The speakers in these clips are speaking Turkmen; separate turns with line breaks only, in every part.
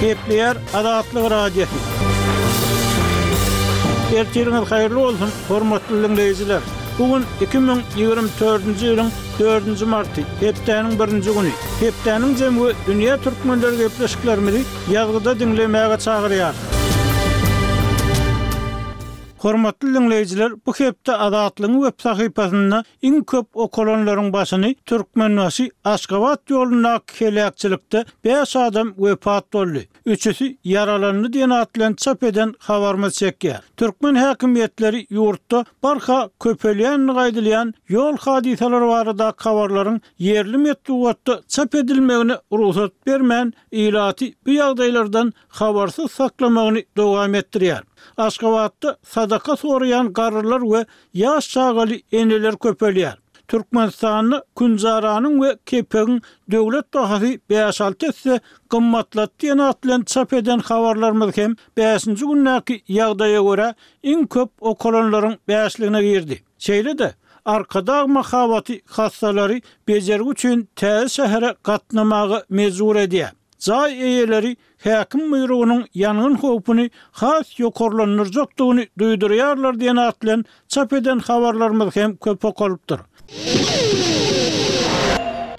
Gepleýär Azatlyk Radiosy. Ertiriňiz haýyrly bolsun, hormatly diňleýjiler! Bu gün iki müň ýigrimi dördünji ýylyň dördünji marty, hepdäniň birinji güni. Hepdäniň jemi we dünýä türkmenleri gepleşiklerimizi ýazgyda diňlemäge çagyrýar. Hormatly diňleýjiler, bu hepde Azatlygyň web sahypasynda Iň köp okalanlaryň başyny Türkmenbaşy, Aşgabat ýolundaky heläkçilikde bäş adam wepat boldy, üçüsi ýaralandy diýen at bilen çap eden habarymyz çekýär. Türkmen häkimiýetleri ýurtda barha köpelýänligi aýdylýan ýol hadysalary baradaky habarlaryň ýerli metbugatda çap edilmegine rugsat bermän, ilaty bu ýagdaýlardan habarsyz saklamagyny dowam etdirýär. Aşgabatda sadaka soraýan garrylar we ýaş çagaly eneler köpelýär. Türkmenistanda künjaranyň we kepegiň döwlet bahasy bäş-alty esse gymmatlady diýen at bilen çap eden habarlarymyz hem bäşinji gündäki ýagdaýa görä iň köp okalanlaryň bäşligine girdi. Şeýle-de, Arkadag mahabaty hassalary bejergi üçin täze şähere gatnamaga mejbur edýär. Jaý eýeleri häkim buýrugynyň ýangyn howpuny has ýokarlandyrjakdygyny duýdurýarlar diýen at bilen çap eden habarlarymyz hem köp okalypdyr.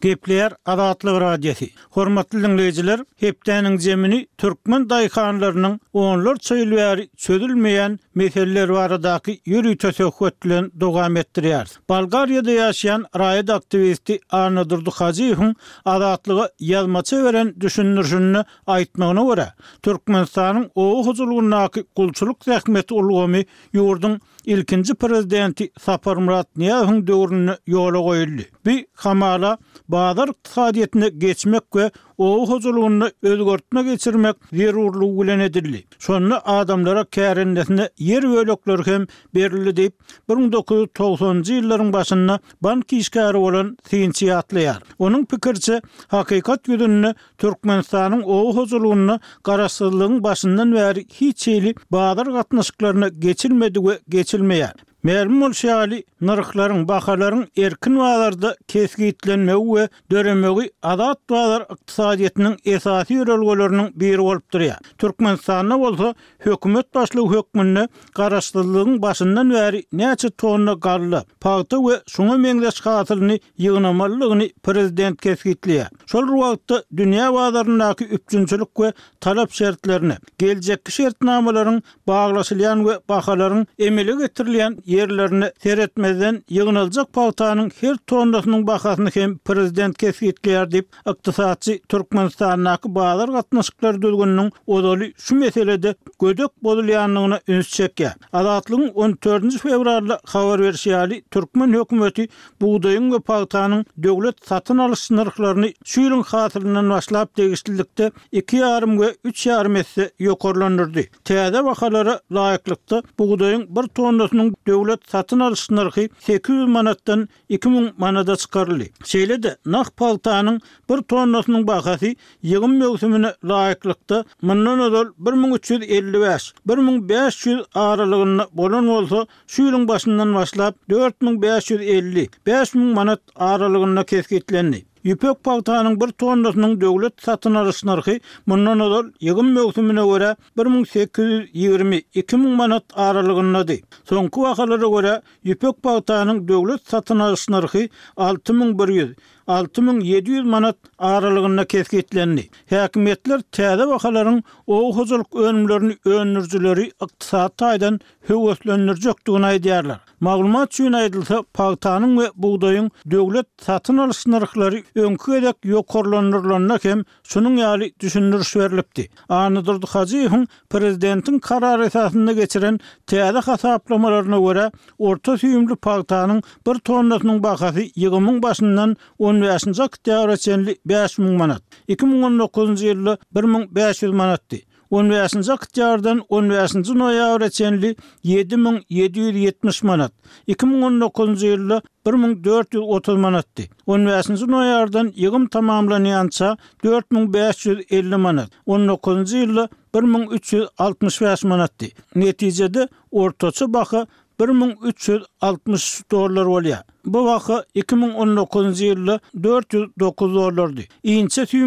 Gepleýär Azatlyk Radiosy. Hormatly diňleýjiler, hepdäniň zemini türkmen daýhanlarynyň onlarça ýyl bäri çözülmeýän meseleler baradaky ýörite söhbet bilen dowam etdirýäris. Bolgariýada ýaşaýan raýat aktiwisti Annadurdy Hajyýewiň Azatlyga ýazmaça beren düşündirişinde aýtmagyna görä, Türkmenistanyň oba hojalygyndaky gulçulyk zähmeti ulgamy ýurduň ilkinji prezidenti Saparmyrat Nyýazowyň döwründe ýola goýuldy. Bu hamala bazar ykdysadyýetine geçmek we Oba hojalygynda özgertme geçirmek zerurlygy bilen edildi. Şonda adamlara kärendesine ýer bölekleri hem berildi diýip, bir müň dokuz ýüz togsanynjy ýyllaryň başynda bank işgäri bolan synçy ýatlaýar. Onuň pikiriçe, hakykat ýüzünde Türkmenistanyň oba hojalygynda garaşsyzlygyň başyndan bäri hiç hili bazar gatnaşyklaryna geçilmedi we geçilmeýär. Mälim bolşy ýaly, nyrhlaryň, bahalaryň erkin bazarda kesgitlenmegi we döremegi azat bazar ykdysadyýetiniň esasy ýörelgeleriniň biri bolup durýar. Türkmenistanda bolsa hökümet başlygy hökmünde garaşsyzlygyň başyndan bäri näçe tonna galla, pagta we şuňa meňzeş hasylyny ýygnamalydygyny prezident kesgitleýär. Şol bir wagtda dünýä bazaryndaky üpjünçilik we talap şertlerine, geljekki şertnamalaryň baglaşylýan we bahalaryň emele getirilýän ýerlerine seretmezden ýygnaljak pagtanyň her tonnasynyň bahasyny hem prezident kesgitleýär diýip, ykdysatçy Türkmenistandaky bazar gatnaşyklary düzgüniniň ozaly şu meselede gödek bozulýandygyna üns çekýär. Azatlygyň on dördünji fewralda habar berşi ýaly, türkmen hökümeti bugdaýyň we pagtanyň döwlet satyn alyş nyrhlaryny şu ýylyň hasylyndan başlap degişlilikde iki ýarym we üç ýarym esse ýokarlandyrdy. Täze bahalara laýyklykda, bugdaýyň bir tonnasynyň döwlet satyn alyş nyrhy sekiz ýüz manatdan iki müň manada çykaryldy. Şeýle-de, nah pagtanyň bir tonnasynyň bahasy ýygym möwsümine laýyklykda, mundan ozal bir müň üç ýüz elli bäş, bir müň bäş ýüz aralygynda bolan bolsa, şu ýylyň başyndan başlap, dört müň bäş ýüz elli, bäş müň manat aralygynda kesgitlendi. Ýüpek pagtanyň bir tonnasynyň döwlet satyn alyş nyrhy mundan ozal ýygym möwsümine görä bir müň sekiz ýüz ýigrimi iki müň manat aralygyndady. Soňky bahalara görä, ýüpek pagtanyň döwlet satyn alyş nyrhy alty müň bir ýüz, alty müň ýedi ýüz manat aralygynda kesgitlendi. Häkimiýetler täze bahalaryň oba hojalyk önümlerini öndürijileri ykdysady taýdan höweslendirjekdigini aýdýarlar. Maglumat üçin aýdylsa, pagtanyň we bugdaýyň döwlet satyn alyş nyrhlary öňki gezek ýokarlandyrylanda hem şunuň ýaly düşündiriş berlipdi. Annadurdy Hajyýewiň prezidentiň karary esasynda geçiren täze hasaplamalaryna görä, orta süýümli pagtanyň bir tonnasynyň bahasy ýygymyň başyndan on bäşinji oktýabra çenli bäş müň manat, iki müň on dokuzynjy ýylda bir müň bäş ýüz manatdy. On bäşinji oktýabrdan on bäşinji noýabra çenli ýedi müň ýedi ýüz ýetmiş manat, iki müň on dokuzynjy ýylda bir müň dört ýüz otuz manatdy. On bäşinji noýabrdan ýygym tamamlanýança dört müň bäş ýüz elli manat, on dokuzynjy ýylda bir müň üç ýüz altmyş bäş manatdy. Netijede, ortaça baha bir müň üç ýüz altmyş dollar bolýar. Bu baha iki müň on dokuzynjy ýylda dört ýüz dokuz dollardy. Inçe süýümli